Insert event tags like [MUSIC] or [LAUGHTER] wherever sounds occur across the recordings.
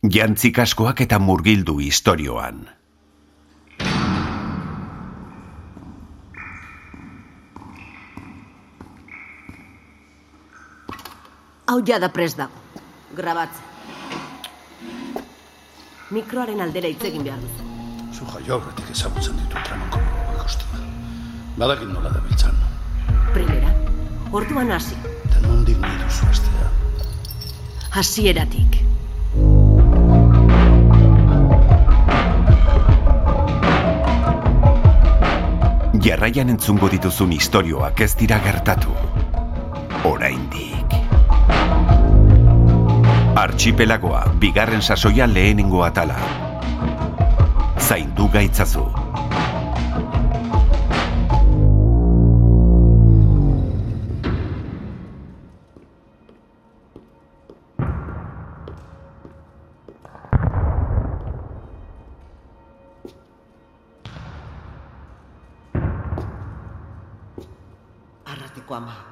Jantzik askoak eta murgildu istorioan. Hau jada prest dago. Grabatzen. Mikroaren aldera hitz egin behar duzu. Zu jaio aurretik ezagutzen ditu tramako ikusten. Badakin nola da biltzan. Primera, orduan hasi. Eta nondik nahi duzu astea. Hasieratik. Jarraian entzungo dituzun istorioak ez dira gertatu. Oraindik. Archipelagoa, bigarren sasoia lehenengo atala. Zaindu gaitzazu.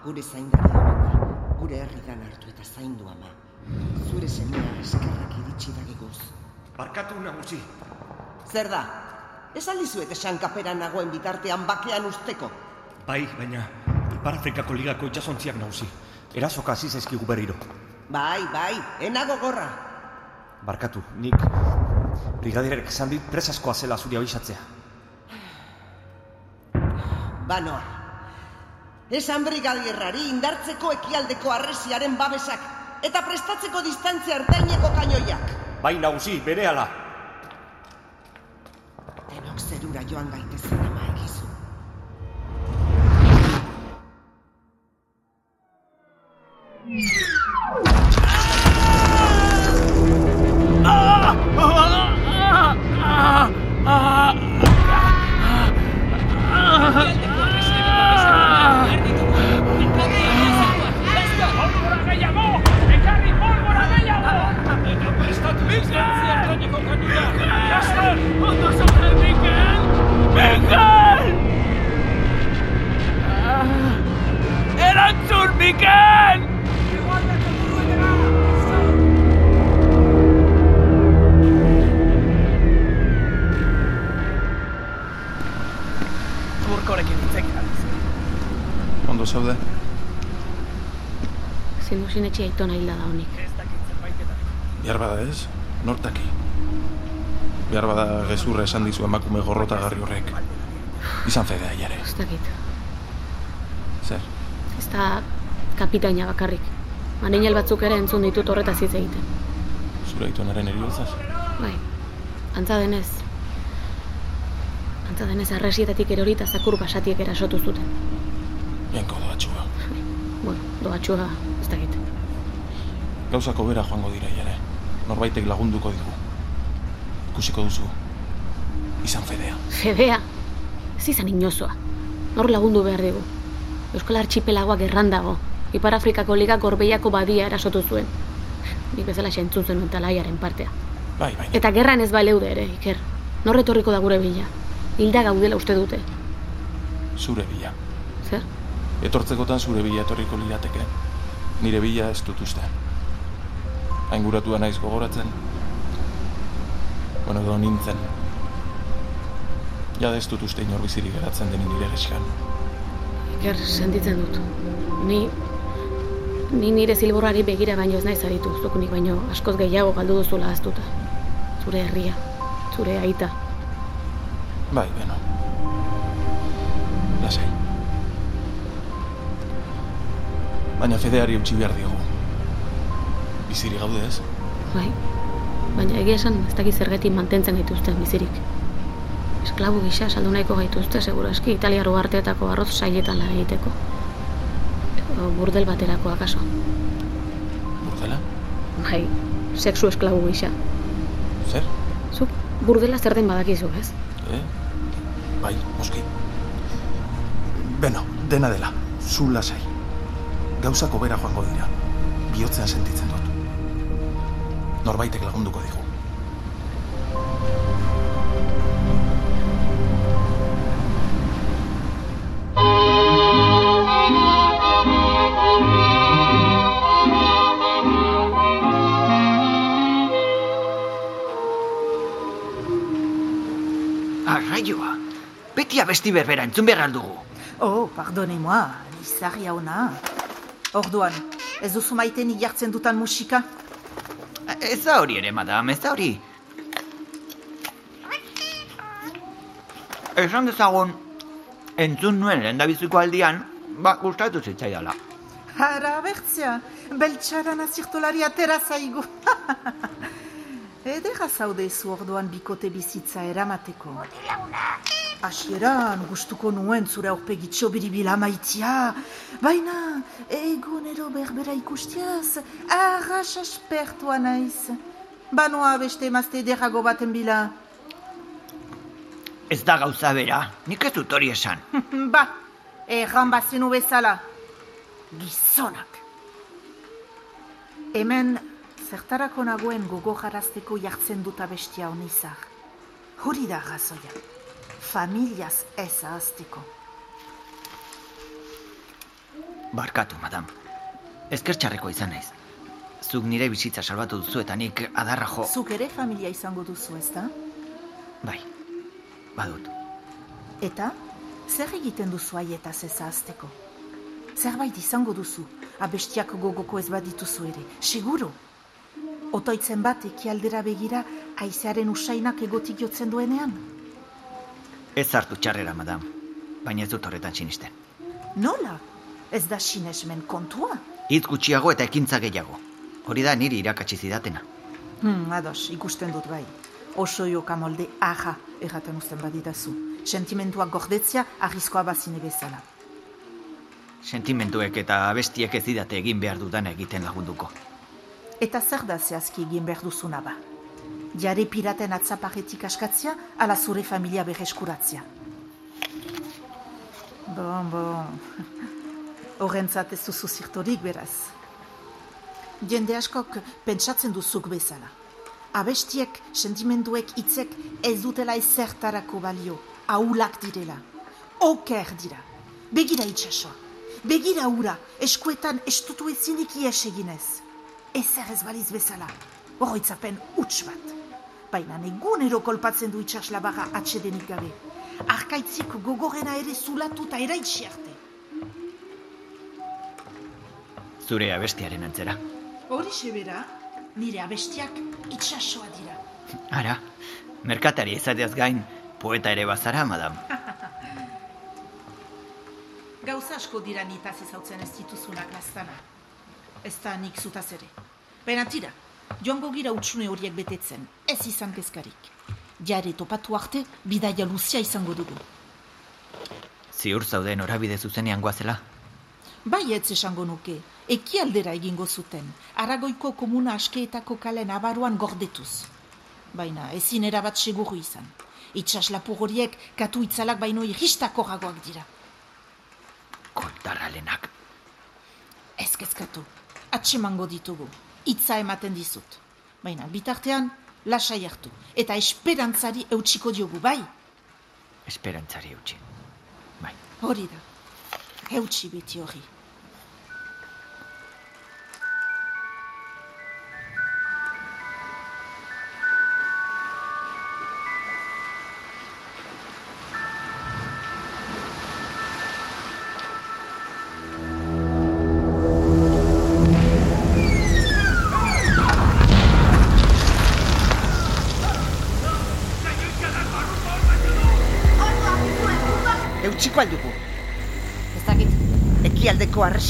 Gure zaindari honetan, gure herrigan hartu eta zaindu ama. Zure semea eskerrak iritsi dagiguz. Barkatu nagusi. Zer da? Ez aldizuet esan kaperan nagoen bitartean bakean usteko. Bai, baina Ipar Afrikako ligako itxasontziak nagusi. Erasoka hasi zaizkigu berriro. Bai, bai, enago gorra. Barkatu, nik brigadirek esan dit presaskoa zela zuri abisatzea. Banoa. Esan brigadierrari indartzeko ekialdeko arresiaren babesak eta prestatzeko distantzia ertaineko kainoiak. Bai, nagusi, berehala. Denok zerura joan gaitezen etxe aitona hilda da honik. Behar bada ez, nortaki. Behar bada gezurra esan dizu emakume gorrotagarri horrek. Izan fedea jare. Ez dakit. Zer? Ez da kapitaina bakarrik. Maninel batzuk ere entzun ditut horretaz hitz egiten. Zure aitonaren eriotzaz? Bai, antza denez. Antza denez arresietatik erori eta zakur basatiek erasotu zuten. Jainko doatxua. Bueno, doatxua. Gauzako bera joango dira jare. Norbaitek lagunduko digu. Ikusiko duzu. Izan fedea. Fedea, ez izan inozoa. Nor lagundu behar digu. Euskal Archipelagoak erran dago. Ipar Afrikako liga gorbeiako badia erasotu zuen. Nik bezala entzun zenuen talaiaren partea. Bai, bai. Eta gerran ez baleude ere, Iker. Nor etorriko da gure bila. Hilda gaudela uste dute. Zure bila. Zer? Etortzekotan zure bila etorriko lirateke. Nire bila ez dut uste. Ainguratua naiz gogoratzen. Bueno, edo nintzen. Ja ez dut uste inor bizirik geratzen denin nire geskan. Iker, sentitzen dut. Ni... Ni nire zilborrari begira baino ez naiz aritu, zuk nik baino askoz gehiago galdu duzula aztuta. Zure herria, zure aita. Bai, beno. Lasai. Baina fedeari utzi behar diogu. Biziri gaude ez? Bai, baina egia esan ez dakit zergetik mantentzen gaituzten bizirik. Esklabu gisa saldu nahiko gaituzte, segura eski, italiaro arteetako arroz sailetan lan egiteko. Edo burdel baterako akaso. Burdela? Bai, sexu esklabu gisa. Zer? Zuk burdela zer den badakizu, ez? Eh? Bai, moski. Beno, dena dela, zu lasai. Gauzako bera joango dira. Bihotzean sentitzen dut norbaitek lagunduko digu. Arraioa, beti abesti berbera entzun behar aldugu. Oh, pardone moa, izahia ona. Orduan, ez duzu maiten jartzen dutan musika? Ez da hori ere, madam, ez da hori. Esan dezagun, entzun nuen lehendabiziko aldian, ba, gustatu zitzaidala. Hara bertzea, beltxaran azirtolari atera zaigu. [LAUGHS] Edera zaude zu orduan bikote bizitza eramateko. Asieran, gustuko nuen zure aurpegitxo biribila maitia. Baina, egunero berbera ikustiaz, arras aspertua naiz. Banoa beste emazte ederago baten bila. Ez da gauza bera, nik ez dut hori esan. [LAUGHS] ba, erran bazenu bezala. Gizonak. Hemen, zertarako nagoen gogo jarazteko jartzen dut abestia honizar. Hori da razoia. Familiaz ez ahazteko. Barkatu, madam. Ezkertxarreko izan naiz. Zuk nire bizitza salbatu duzu eta nik adarra jo... Zuk ere familia izango duzu, ez da? Bai, badut. Eta, zer egiten duzu aietaz ez ahazteko? Zerbait izango duzu, abestiak gogoko ez badituzu ere, seguro. Otoitzen bat ekialdera begira aizearen usainak egotik jotzen duenean? Ez hartu txarrera, madam. Baina ez dut horretan sinisten. Nola? Ez da sinesmen kontua? Hitz gutxiago eta ekintza gehiago. Hori da niri irakatsi zidatena. Hmm, ados, ikusten dut bai. Oso joka molde aha erraten uzten badidazu. Sentimentuak gordetzia arrizkoa bazine bezala. Sentimentuek eta abestiek ez didate egin behar dudan egiten lagunduko. Eta zer da zehazki egin behar duzuna ba? Jare piraten atzaparetik askatzia, ala zure familia berreskuratzia. Bon, bon. [LAUGHS] Horrentzat ez duzu zirtorik beraz. Jende askok pentsatzen duzuk bezala. Abestiek, sentimenduek, hitzek ez dutela ezertarako balio. Aulak direla. Oker dira. Begira itxasoa. Begira ura, eskuetan estutu ezinik ies eginez. Ezer ez baliz bezala. Horroitzapen huts bat. Baina egunero kolpatzen du itxaslabarra atsedenik gabe. Arkaitzik gogorena ere zulatu eta eraitsi arte. Zure abestiaren antzera. Hori sebera, nire abestiak itxasoa dira. Ara, merkatari izateaz gain, poeta ere bazara, madam. [LAUGHS] Gauza asko dira nitaz ezautzen ez dituzunak lastana. Ez da nik zutaz ere. Baina tira, joango gira utxune horiek betetzen, ez izan kezkarik. Jare topatu arte, bidaia luzia izango dugu. Ziur zauden orabide zuzenean goazela. Bai ez esango nuke, ekialdera egingo zuten, aragoiko komuna askeetako kalen abaruan gordetuz. Baina ezin erabat seguru izan. Itxas lapur horiek katu itzalak baino iristako ragoak dira. Kontarralenak. Ez kezkatu, atsemango ditugu, hitza ematen dizut. Baina bitartean, lasai hartu, eta esperantzari eutsiko diogu, bai? Esperantzari eutxi. Bai. Hori da, eutsi beti hori.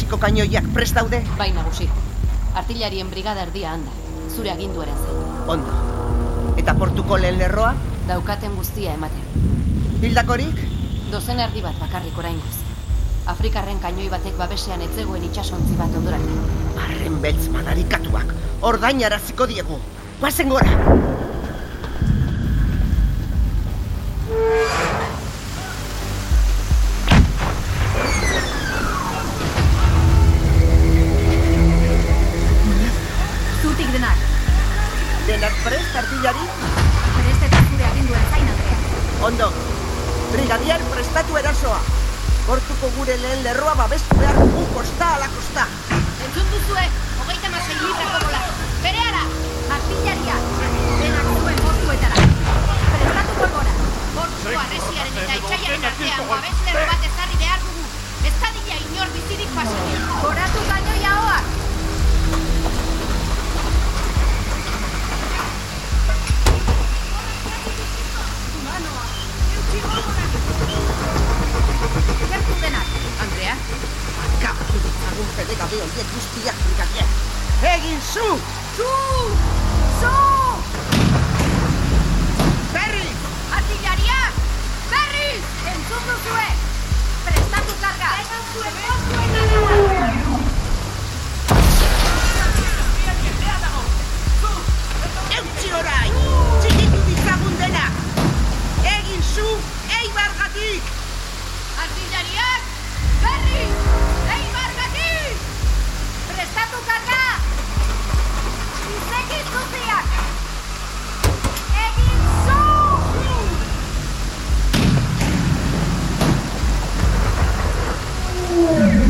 Arresiko kainoiak prest daude? bai nagusi. Artillarien brigada erdia handa, zure aginduaren zain. Ondo. Eta portuko lehen lerroa? Daukaten guztia ematen. Hildakorik? Dozen erdi bat bakarrik oraingoz. Afrikarren kainoi batek babesean etzegoen itsasontzi bat ondoratu. Arren beltz madarikatuak. Ordain araziko diegu. Guazen gora! bukatu erasoa. Gortuko gure lehen lerroa babestu behar dugu kosta ala kosta. Entzun duzue, hogeita mazai litrako bola. Bere ara, martillaria, denak zuen gortuetara. Prestatuko gora, gortuko arresiaren eta itxaiaren artean babestu lerro bat ezarri behar dugu. Ez da inor bizirik pasatik. Goratu baino jaoa! ere. Gaur ditzagun fede gabe horiek guztiak brigadier. Egin zu! Zu! Zu! Berri! Artillaria! Berri! Entzun duzue! Prestatu karga! Esan zuen postuen Eutxi orain! Txikitu ditzagun dena! Egin zu, eibargatik! Artillariak! Prestatu karga! Izeki zuziak! Egin zu! Gora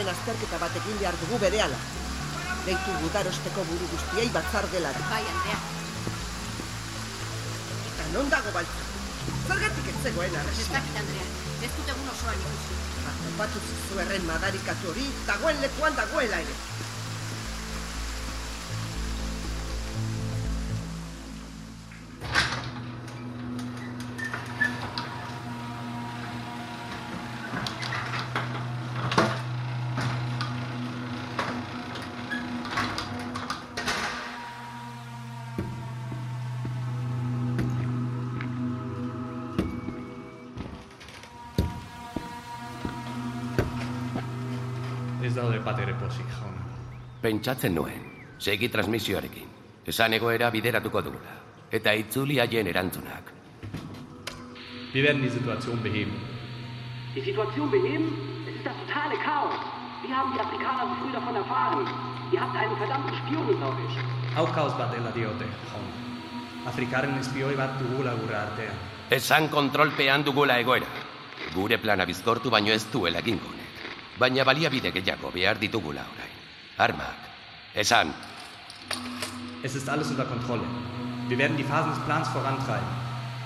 Egoeraren azterketa bat egin behar dugu berehala. Deitu gudarosteko buru guztiei batzar gelara. Bai, Andrea. Eta non dago baltza? Zergatik ez zegoen Ez arresia? dakit, Andrea. Ez dut egun osoan ikusi. Topatu zizuerren madarikatu hori, dagoen lekuan dagoela ere. Pentsatzen nuen, segi transmisioarekin. Esan egoera bideratuko dugula. Eta itzuli haien erantzunak. Wir werden die Situation beheben. Die Situation beheben? Es ist das totale Chaos. Wir haben die Afrikaner so früh davon erfahren. Ihr habt einen verdammten Spion unter euch. Hau kaos bat dela diote, jauna. Afrikaren espioi bat dugula gure artean. Esan kontrolpean dugula egoera. Gure plana bizkortu baino ez duela egingo. Baina baliabide gehiago behar ditugula orain. Armak. Esan. Es ist alles unter Kontrolle. Wir werden die Phasen des Plans vorantreiben.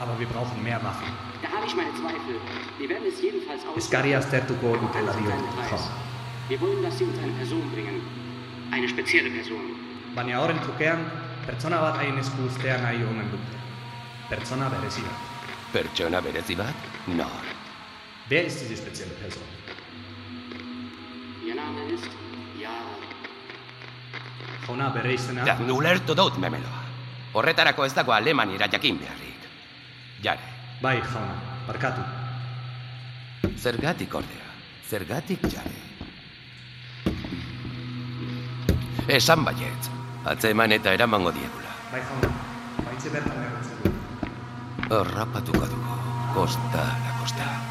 Aber wir brauchen mehr Waffen. Da habe ich meine Zweifel. Wir werden es jedenfalls aus. Eskari aztertuko dutela diote, jauna. Wir wollen, dass sie uns eine Person bringen. Eine spezielle Person. Baina horren trukean, pertsona bat hain esku ustea nahi omen dute. Pertsona berezi bat. Pertsona berezi bat? Nor. Wer ist diese spezielle Person? Ihr Name ist. Jauna bere izena... Ja, ulertu dut memeloa. Horretarako ez dago Alemaniera jakin beharrik. Jare. Bai, jauna, barkatu. Zergatik ordea. Zergatik jare. Esan baiet. Atzeman eta eramango diegula. Bai, jauna, baitze bertan erretzen du. Horrapatuko dugu. Kosta la kosta.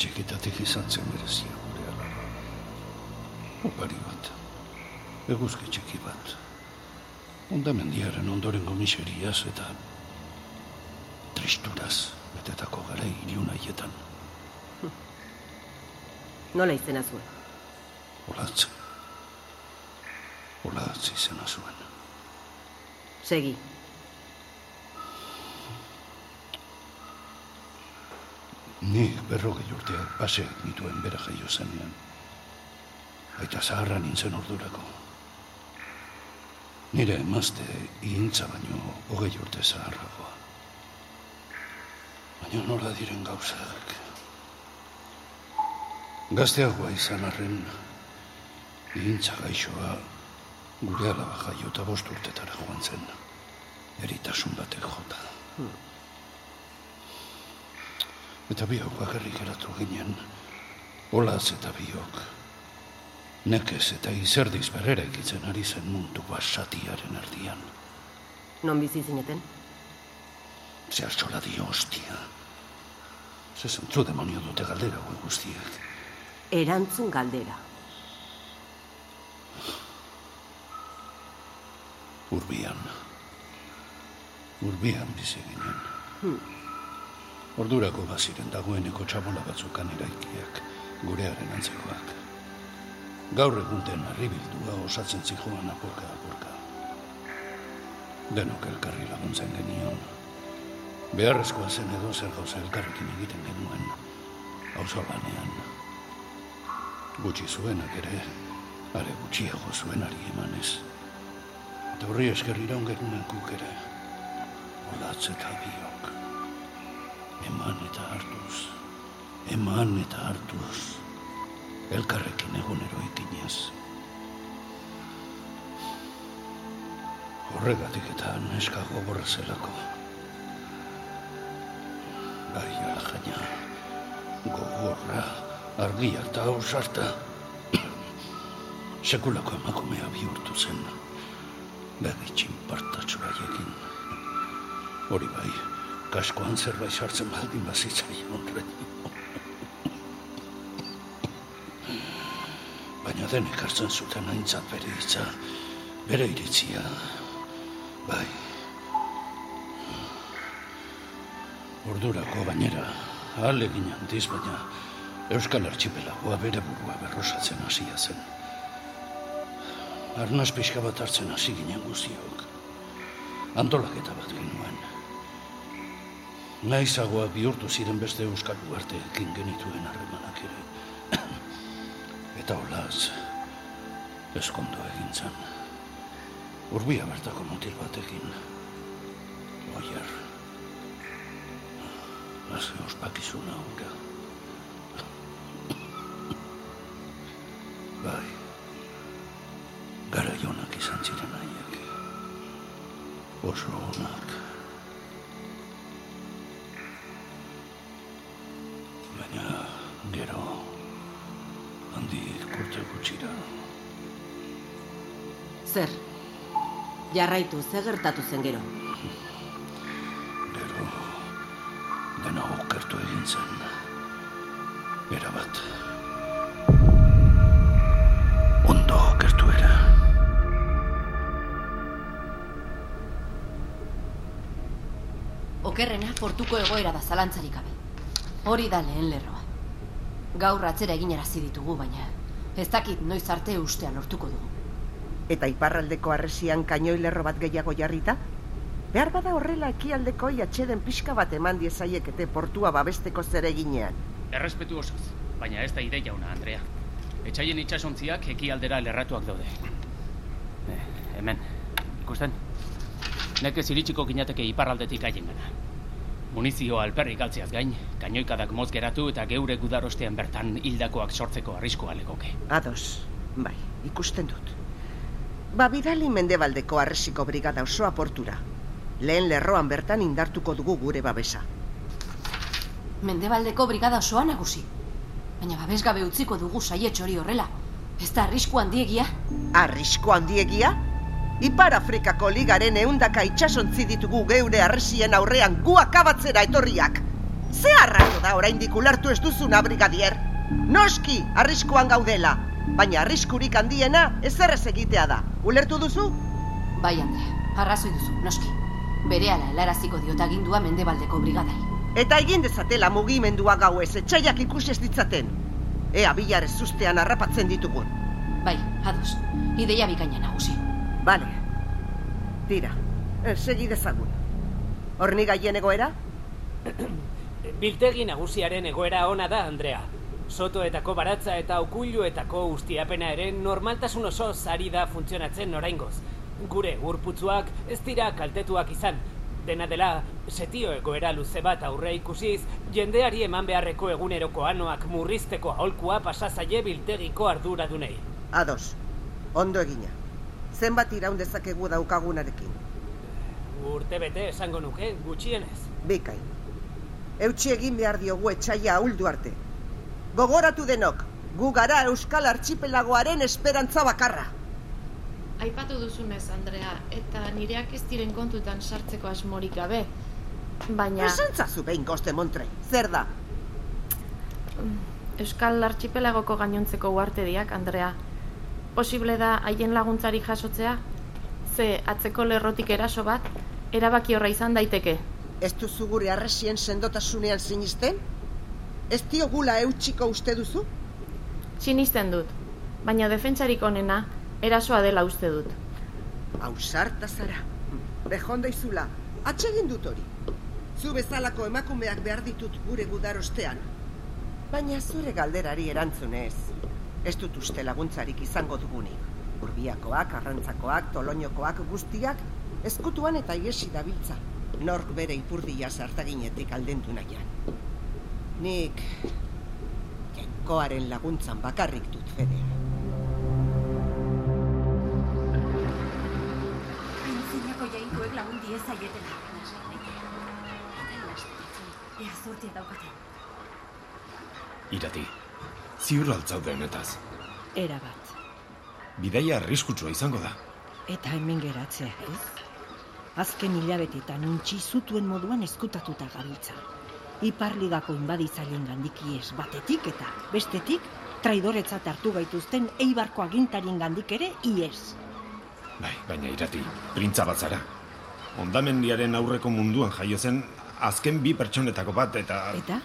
Txikitatik izan zen berezia gure alaba. Opari bat. Eguzki txiki bat. Ondamendiaren ondorengo miseriaz eta tristuraz betetako gara iriun haietan. Nola izena zuen? Olatz. Olatz izena zuen. Segi. Nik berrogei urteak paseak nituen bera jaio zenean. Aita zaharra nintzen ordurako. Nire emazte ihintza baino hogei urte zaharragoa. Baina nola diren gauzak. Gazteagoa izan arren, ihintza gaixoa gure alaba jaio eta bost urtetara joan zen. Eritasun batek jota. Eta biok bakarrik eratu ginen, olaz eta biok. Nekez eta izerdiz berrera ekitzen ari zen mundu basatiaren erdian. Non bizi zineten? Zehar dio hostia. Ze zentzu demonio dute galdera hauek guztiak. Erantzun galdera. Urbian. Urbian bizi ginen. Hmm. Ordurako baziren dagoeneko txabola batzukan eraikiak, gurearen antzekoak. Gaur egun den arribildua osatzen zijoan apurka apurka. Denok elkarri laguntzen genion. Beharrezkoa zen edo zer gauza elkarrekin egiten genuen, auzo lanean. Gutxi zuenak ere, are gutxiago zuenari emanez. Eta horri esker iraun genunen guk ere, olatz eta biok. Eman eta hartuz, eman eta hartuz, elkarrekin egunero ikinez. Horregatik eta neska gogorra zelako. Bai, ala jaina, gogorra, argia eta ausarta. Sekulako emakumea bihurtu zen, begi txinpartatxuraiekin. Hori bai, kaskoan zerbait sartzen baldin bazitzai honredi. Baina denek hartzen zuten aintzat bere hitza, bere iritzia, bai. Ordurako bainera, alegin handiz, baina Euskal Archipelagoa bere burua berrosatzen hasia zen. Arnaz pixka bat hartzen hasi ginen guztiok. Antolaketa bat genuen. Naizagoa bihurtu ziren beste Euskal Uarteekin genituen harremanak ere. [CLEARS THROAT] Eta olaz, eskondo egin zen. Urbia bertako mutil batekin. Oier. Haze ospakizuna hura. [CLEARS THROAT] Bai. Gara jonak izan ziren haiek. Oso onak. Gutxira. Zer? Jarraitu, ze gertatu zen gero? Gero, dena okertu egin zen. Era bat. Ondo okertu era. Okerrena portuko egoera da zalantzarik gabe. Hori da lehen lerroa. Gaur atzera eginarazi ditugu, baina ez dakit noiz arte ustea lortuko dugu. Eta iparraldeko arresian kainoi lerro bat gehiago jarrita? Behar bada horrela ekialdeko atxeden pixka bat eman diezaiekete portua babesteko zereginean. Errespetu osoz, baina ez da ideia una, Andrea. Etxaien itxasontziak ekialdera lerratuak daude. Eh, hemen, ikusten? Nekez iritsiko ginateke iparraldetik haien gana. Munizio alperrik galtzeaz gain, kainoikadak moz geratu eta geure gudarostean bertan hildakoak sortzeko arriskoa legoke. Ados, bai, ikusten dut. Ba, bidali mendebaldeko arresiko brigada osoa portura. Lehen lerroan bertan indartuko dugu gure babesa. Mendebaldeko brigada osoa nagusi. Baina babesgabe utziko dugu saietx hori horrela. Ez da arrisku handiegia? Arrisku handiegia? Ipar Afrikako ligaren eundaka itxasontzi ditugu geure arresien aurrean gu akabatzera etorriak. Ze arrazo da oraindik ulertu ez duzuna, brigadier? Noski, arriskuan gaudela. Baina arriskurik handiena ezerrez egitea da. Ulertu duzu? Bai, Andre, arrazoi duzu, noski. Berehala helaraziko diotagindua mendebaldeko brigadai. Eta egin dezatela mugimendua gauez, etxaiak ikusi ez ditzaten. Ea bilar ez ustean harrapatzen ditugun. Bai, ados. Ideia bikaina nagusi. Bale. Tira, eh, segi dezagun. Horni gaien egoera? [CLEARS THROAT] Biltegi nagusiaren egoera ona da, Andrea. Sotoetako baratza eta okuiluetako ustiapena ere normaltasun oso zari da funtzionatzen oraingoz. Gure urputzuak ez dira kaltetuak izan. Dena dela, setio egoera luze bat aurre ikusiz, jendeari eman beharreko eguneroko anoak murrizteko aholkua pasazaie biltegiko arduradunei. Ados, ondo egina. Zenbat iraun dezakegu daukagunarekin? Urte bete esango nuke, gutxienez. Bikain. Eutsi egin behar diogu etxaia ahuldu arte. Gogoratu denok, gu gara Euskal Archipelagoaren esperantza bakarra. Aipatu duzunez, Andrea, eta nireak ez diren kontutan sartzeko asmorik gabe. Baina... Esantzazu behin goste montre, zer da? Euskal Archipelagoko gainontzeko uartediak, Andrea. Posible da haien laguntzari jasotzea? Ze atzeko lerrotik eraso bat, erabaki horra izan daiteke. Ez duzu gure arresien sendotasunean sinisten? Ez diogula eutxiko uste duzu? Sinisten dut, baina defentsarik onena erasoa dela uste dut. Ausarta zara. Bejonda izula, atsegin dut hori. Zu bezalako emakumeak behar ditut gure gudarostean. Baina zure galderari erantzunez. Ez dut uste laguntzarik izango dugunik. Urbiakoak, arrantzakoak, toloñokoak guztiak, ezkutuan eta iesi dabiltza. Nork bere ipurdia sartaginetik aldendu nahian. Nik... Jainkoaren laguntzan bakarrik dut fedea. Aintzinako jainkoek lagun. Eta lasten Ea zortia daukate. Irati, ziur altzaude honetaz. Era bat. Bidaia arriskutsua izango da. Eta hemen geratzea, ez? Azken hilabetetan untxi zutuen moduan eskutatuta gabiltza. Iparligako inbaditzaileen gandiki ez batetik eta bestetik traidoretzat hartu gaituzten eibarko agintarien gandik ere iez. Bai, baina irati, printza bat zara. Ondamendiaren aurreko munduan jaio zen azken bi pertsonetako bat eta... Eta?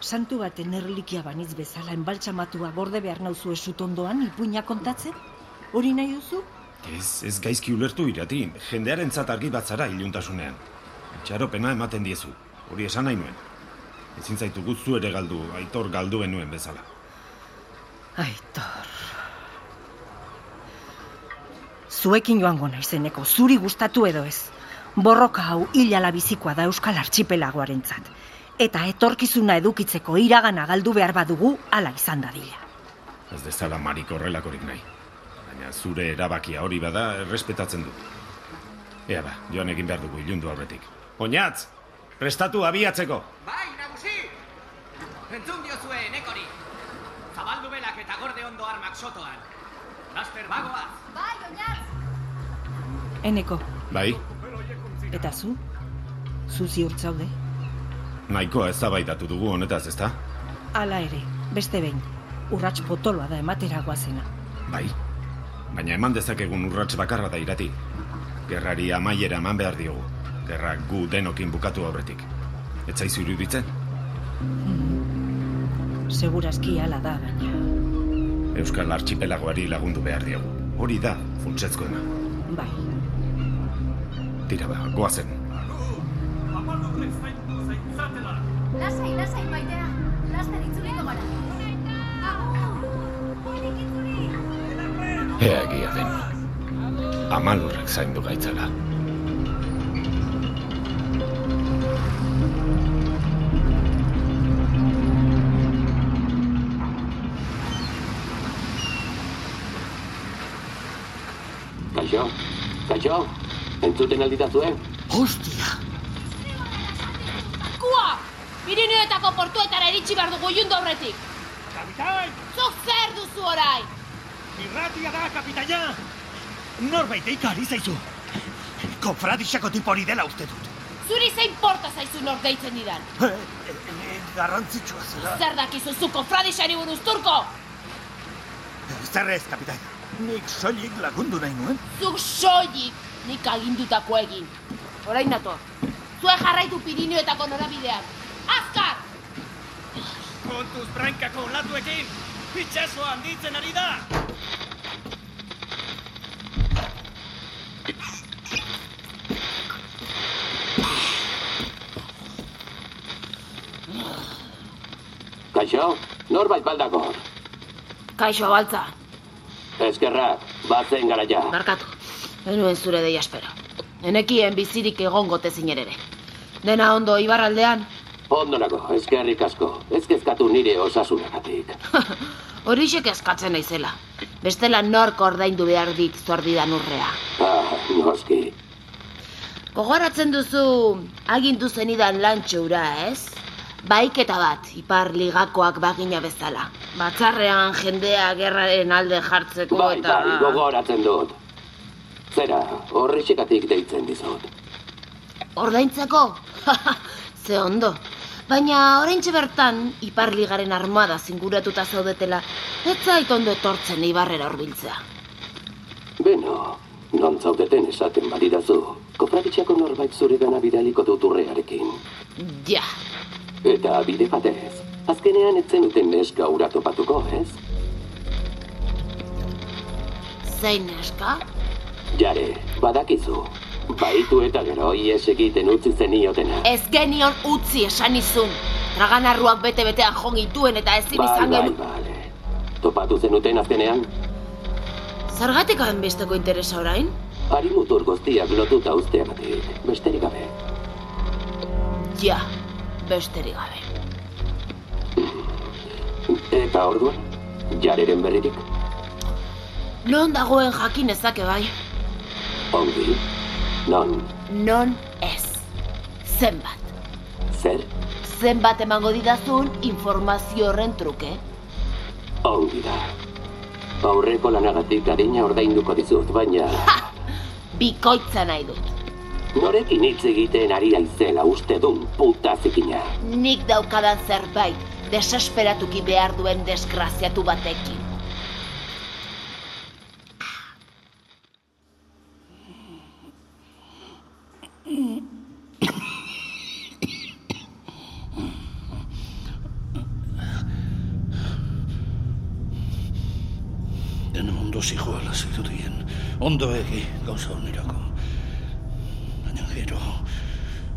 Santu baten erlikia banitz bezala enbaltsamatua gorde behar nauzu esutondoan ipuina kontatzen? Hori nahi duzu? Ez, ez gaizki ulertu irati, jendearen argi bat zara iluntasunean. Txaropena ematen diezu, hori esan nahi nuen. Ezin zaitu gutzu ere galdu, aitor galdu genuen bezala. Aitor... Zuekin joango naizeneko, zuri gustatu edo ez. Borroka hau hilala bizikoa da Euskal Archipelagoarentzat. Eta etorkizuna edukitzeko iragana galdu behar badugu, hala izan dadila. Ez dezala marik horrelakorik nahi. Baina zure erabakia hori bada, errespetatzen dut. Ea ba, joan egin behar dugu ilundu aurretik. Oinatz, prestatu abiatzeko! Bai, nagusi! Entzun diozue, nekori! Zabaldu belak eta gorde ondo armak sotoan. Laster bagoaz! Bai, oinatz! Eneko, Bai, eta zu? Zu ziur zaude? nahikoa ezabaidatu dugu honetaz, ezta? Hala ere, beste behin. Urrats potoloa da ematera goazena. Bai. Baina eman dezakegun urrats bakarra da irati. Gerrari amaiera eman behar diogu. Gerra gu denokin bukatu aurretik. Ez zaizu iruditzen? Segurazki hala da, baina... Euskal Archipelagoari lagundu behar diogu. Hori da, funtsezkoena. Bai. Tira ba, goazen. Ea egia den. Amalurrek zaindu gaitzala. Kaixo, kaixo, entzuten alditazue? Hostia! Kua! Pirineoetako portuetara iritsi behar dugu ilundu aurretik. Kapitain! Zuk zer duzu orain? Irratia da, kapitaina! Norbait eika ari zaizu. Konfradixako tipori dela uste dut. Zuri zein porta zaizu nor deitzen didan. Garrantzitsua zera. Zer dakizu zu kofradixari buruz turko? Zer ez, kapitain. Nik soilik lagundu nahi nuen. Zuk soilik nik agindutako egin. Orain nator. Zue jarraitu Pirineoetako norabidean. Azkar! Kontuz brankako olatuekin! Itxaso handitzen ari da! Kaixo, norbait baldakor. Kaixo baltza, Eskerrak, bazen gara ja. barkatu. Enuen zure deia espero. Enekien bizirik egongo tezinen ere. Dena ondo ibarraldean, Ondo nago, eskerrik asko. Ez kezkatu nire osasunagatik. [LAUGHS] horixek eskatzen naizela. Bestela nork ordaindu behar dit zordidan urrea. Ah, noski. Gogoratzen duzu agindu zenidan lantxura, ez? Baiketa bat, ipar ligakoak bagina bezala. Batzarrean jendea gerraren alde jartzeko Bai, eta... bai, gogoratzen dut. Zera, horrexekatik deitzen dizut. Ordaintzeko? [LAUGHS] Ze ondo. Baina oraintxe bertan, Iparligaren armada zinguratuta zaudetela, ez zait ondo etortzen Ibarrera horbiltzea. Beno, non zaudeten esaten badidazu. Kofraditxako norbait zure gana bidaliko dut urrearekin. Ja, Eta bide batez, azkenean etzen uten neska ura topatuko, ez? zein neska? Jare, badakizu. Baitu eta gero ies egiten utzi zeniotena. Ez genion utzi esan izun. Traganarruak bete-betean jongituen eta ezin Bai, izan bai, genu... bale. Topatu zenuten azkenean? Zergatik besteko interesa orain? Ari mutur guztiak lotuta usteagatik, besterik gabe. Ja, besterik gabe. Eta orduan, jareren berririk? Non dagoen jakin ezake bai? Ongi, non, Non ez. Zenbat. zer, Zenbat emango didazun informazio horren truke. ongi da. Aurreko lanagatik adina ordainduko dizut, baina Bikoitza nahi dut. norekin hitz egiten ari aizela uste dun puta zikina. Nik daukadan zerbait, desesperatuki behar duen desgraziatu batekin. Dena ondo zijoala zirudien, ondo egi gauza onerako. Baina gero,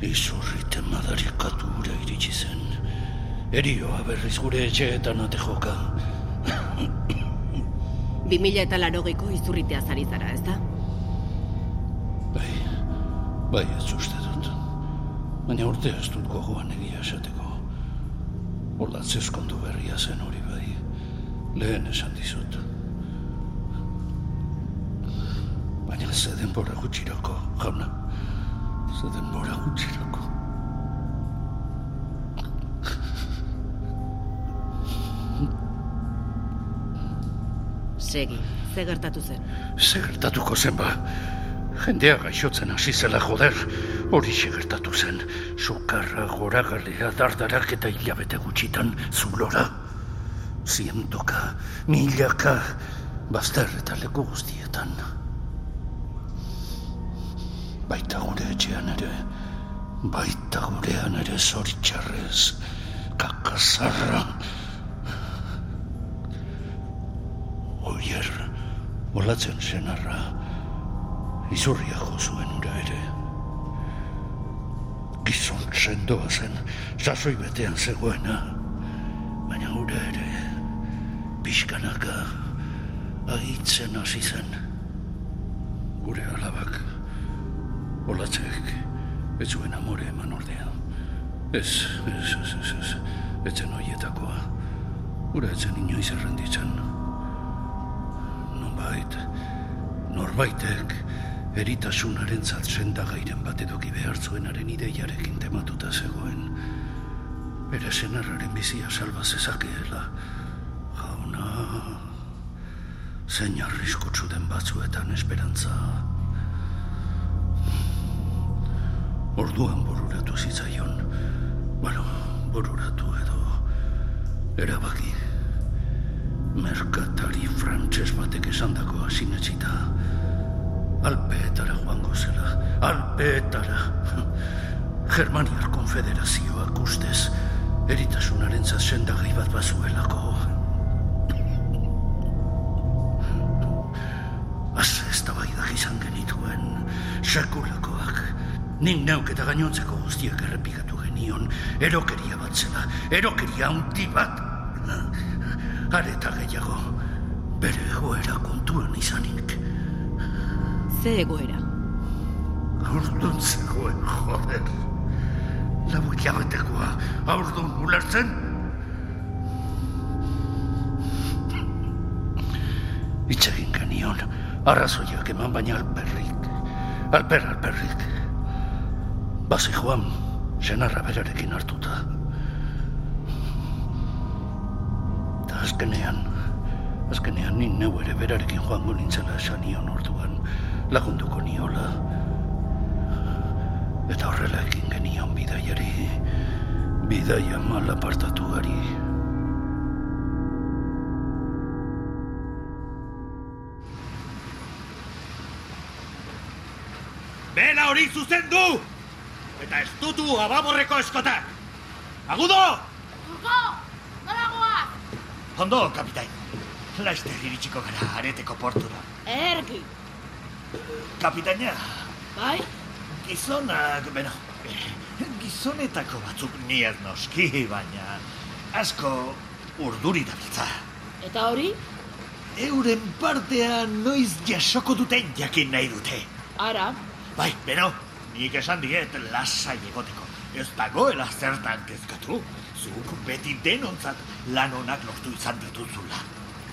izurriten madarikatu ura iritsi zen. Erioa berriz gure etxeetan ate joka. Bi mila eta larogeiko izurritea zari zara, ez da? Bai, ez uste dut. Baina urte ez dut gogoan egia esateko. Olatz eskondu berria zen hori bai. Lehen esan dizut. Baina ze denbora gutxirako, jauna. Ze denbora gutxirako. Segi, ze gertatu zen. Ze gertatuko zen ba? Jendea gaixotzen hasi zela joder, hori gertatu zen. Sukarra, goragalea, dardarak eta hilabete gutxitan zulora. Zientoka, milaka, bazter eta leku guztietan. Baita gure etxean ere, baita gurean ere zoritxarrez, kakazarra. Oier, olatzen senarra, izurria zuen ura ere. Gizon sendoa zen, sasoi betean zegoena, baina ura ere, pixkanaka, ahitzen hasi zen. Gure alabak, olatzek, ez zuen amore eman ordea. Ez, ez, ez, ez, ez, ez zen oietakoa. Ura ez zen inoiz errenditzen. Nonbait, norbaitek eritasunaren sendagairen bat eduki behar zuenaren ideiarekin tematuta zegoen. Bere senarraren bizia salba zezakeela. Jauna, zein arriskutsu den batzuetan esperantza. Orduan bururatu zitzaion. Bueno, bururatu edo erabaki. Merkatari frantses batek esandakoa sinetxita. Alpeetara joango zela. Alpeetara. [LAUGHS] Germaniar konfederazioak ustez eritasunaren sendagai bat bazuelako. Az ez izan genituen sekulakoak. Nik neuk eta gainontzeko guztiak errepikatu genion. Erokeria bat zela. Erokeria handi bat. Areta gehiago. Bere egoera kontuan izanik. Ze egoera. Aurdun zegoen, joder. Lau hilabetekoa, aurdun ulertzen? Itxegin genion, arrazoiak eman baina alperrik. Alper, alperrik. Bazi joan, senarra berarekin hartuta. Eta azkenean, azkenean nin neu ere berarekin joango nintzela esan nion orduan lagunduko niola. Eta horrela ekin genion bidaiari, bidaia mal apartatu gari. Bela hori zuzendu! Eta ez dutu ababorreko eskotak! Agudo! Urko! Noragoa! Ondo, kapitain. Laizte iritsiko gara areteko portura. Ergi! Kapitaina, Bai? gizonak, beno, gizonetako batzuk nier noski, baina asko urduri dabiltza. Eta hori? Euren partea noiz jasoko duten jakin nahi dute. Ara, Bai, bero, nik esan diet lasai egoteko. Ez dagoela zertan kezkatu. Zuk beti denontzat lan onak lortu izan dituzula.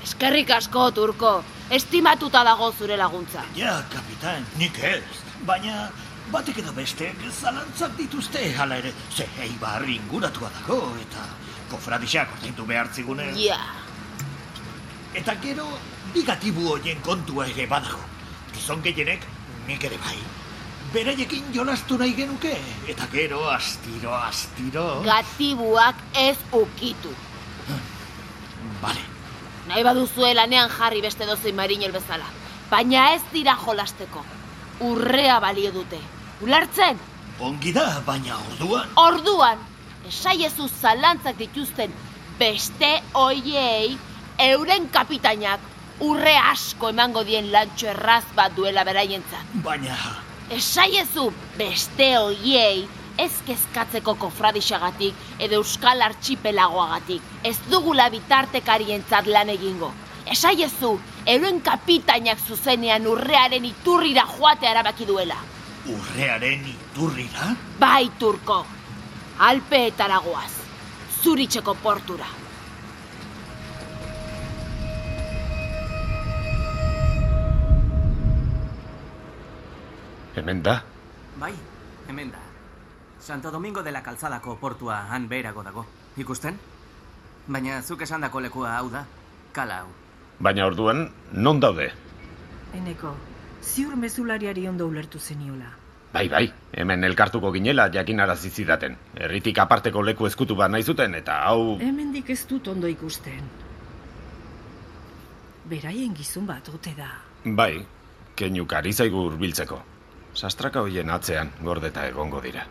eskerrik asko, Turko. Estimatuta dago zure laguntza. Ja, kapitan, nik ez. Baina, batek edo bestek zalantzak dituzte, hala ere, ze eibar inguratua dago, eta kofradixak ordaindu behar zigune. Ja. Eta gero, bigatibu horien kontua ere badago. Gizon gehienek, nik ere bai. Beraiekin jolastu nahi genuke, eta gero, astiro, astiro... Gatibuak ez ukitu. Bale. Nahi baduzue lanean jarri beste dozein marinel bezala. Baina ez dira jolasteko. Urrea balio dute. Ulartzen? Ongi da, baina orduan... Orduan, esaiezu zalantzak dituzten beste oiei euren kapitainak urre asko emango dien lantxo erraz bat duela beraientzat. Baina... Esaiezu beste oiei ez kezkatzeko kofradixagatik edo euskal artxipelagoagatik. Ez dugula bitartekarientzat lan egingo. Esaiezu, euren kapitainak zuzenean urrearen iturrira joatea erabaki duela. Urrearen iturrira? Bai, turko. Alpeetara goaz. Zuritxeko portura. Hemen da? Bai, hemen da. Santo Domingo de la Calzadako portua han beherago dago. Ikusten? Baina zuk esandako lekua hau da, kala hau. Baina orduan, non daude? Eneko, ziur mezulariari ondo ulertu zeniola. Bai, bai, hemen elkartuko ginela jakinarazi zidaten. Herritik aparteko leku ezkutu bat nahi zuten, eta hau... Hemendik ez dut ondo ikusten. Beraien gizon bat ote da. Bai, keinuk ari zaigu hurbiltzeko. Sastraka hoien atzean gordeta egongo dira.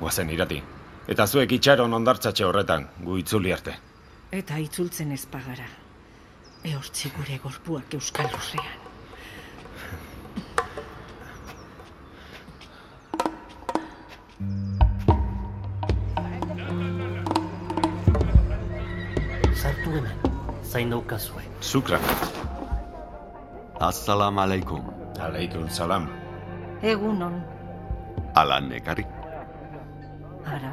Guazen irati. Eta zuek itxaron ondartzatxe horretan, gu itzuli arte. Eta itzultzen ez pagara. Ehortzi gure gorpuak euskal lurrean. Sartu hemen, zain daukazue. Zukra. Assalam alaikum. Aleikum salam. Egunon, Alan ekarri. ara,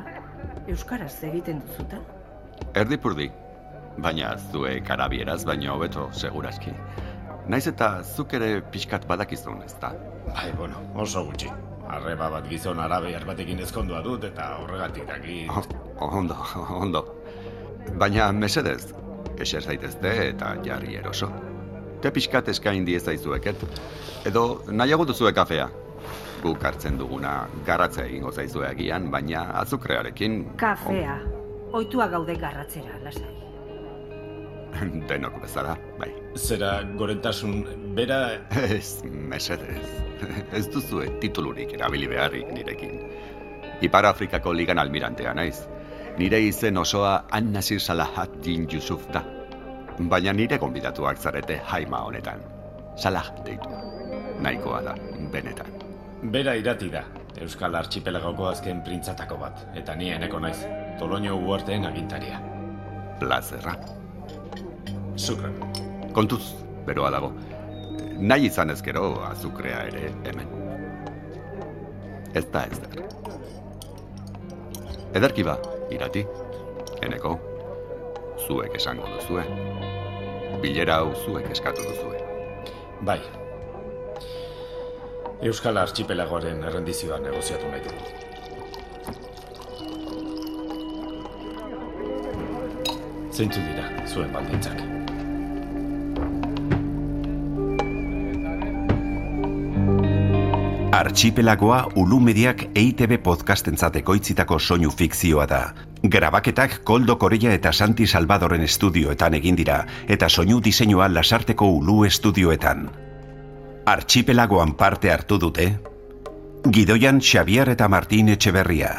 euskaraz egiten duzuta? Erdipurdi. Baina zuek arabieraz baino hobeto seguraski. Naiz eta zuk ere pixkat badakizun, ez da? Bai, bueno, oso gutxi. Arreba bat gizon arabear batekin ezkondua dut eta horregatik daki... Ondo, ondo. Baina mesedez, eser zaitezte eta jarri eroso. Te pixkat eskain diezaizueket. Edo nahiago duzue kafea. Guk hartzen duguna garratzea egingo zaizue agian, baina azukrearekin Kafea. Oitua gaude garratzera, lasai. [LAUGHS] denok bezala, bai. Zera gorentasun bera... [LAUGHS] Ez, mesedez. [LAUGHS] Ez duzue titulurik erabili beharrik nirekin. Ipar Afrikako ligan almirantea naiz. Nire izen osoa An-Nasir Salahat Din Yusuf da. Baina nire gonbidatuak zarete jaima honetan. Salah deitu. Nahikoa da, benetan. Bera irati da, Euskal Archipelagoko azken printzatako bat, eta ni eneko naiz, Toloño uarteen agintaria. Plazerra. Zukran. Kontuz, beroa dago. Nahi izan ezkero azukrea ere hemen. Ez da ez der. Ederki ba, irati, eneko, zuek esango duzue. Bilera hau zuek eskatu duzue. Bai. Euskal Archipelagoaren errendizioa negoziatu nahi dugu. Zeintzu dira, zuen baldintzak. Archipelagoa Ulumediak EITB podcastentzat ekoitzitako soinu fikzioa da. Grabaketak Koldo Korea eta Santi Salvadoren estudioetan egin dira eta soinu diseinua Lasarteko Ulu estudioetan. Archipelagoan parte hartu dute Gidoian Xavier eta Martin Etxeberria.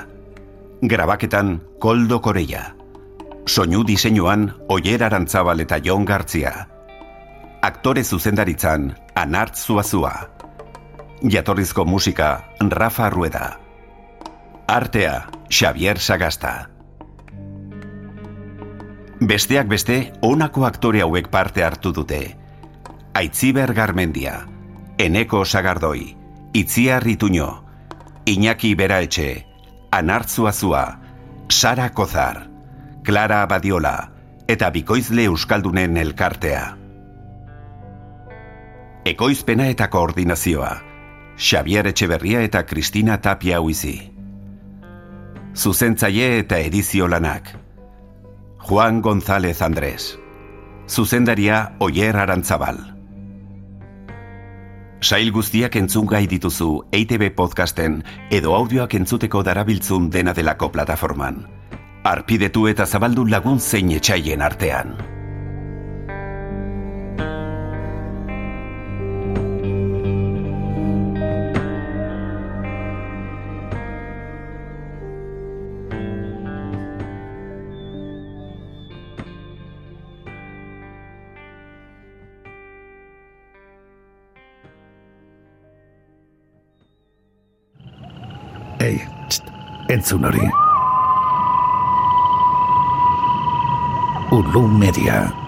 Grabaketan Koldo Korea. Soinu diseinuan Oier Arantzabal eta Jon Gartzia. Aktore zuzendaritzan Anart Zuazua. Jatorrizko musika Rafa Rueda. Artea Xavier Sagasta. Besteak beste, honako aktore hauek parte hartu dute. Aitziber Garmendia, Eneko Sagardoi, Itziar Ituño, Iñaki Beraetxe, Anartzu Azua, Sara Kozar, Clara Badiola eta Bikoizle Euskaldunen elkartea. Ekoizpena eta koordinazioa, Xavier Etxeberria eta Kristina Tapia Huizi. Zuzentzaile eta edizio lanak, Juan González Andrés. Zuzendaria Oyer Arantzabal. Sail guztiak entzun gai dituzu EITB podcasten edo audioak entzuteko darabiltzun dena delako plataforman. Arpidetu eta zabaldu lagun zein etxaien artean. Entzun hori. Ulu Media.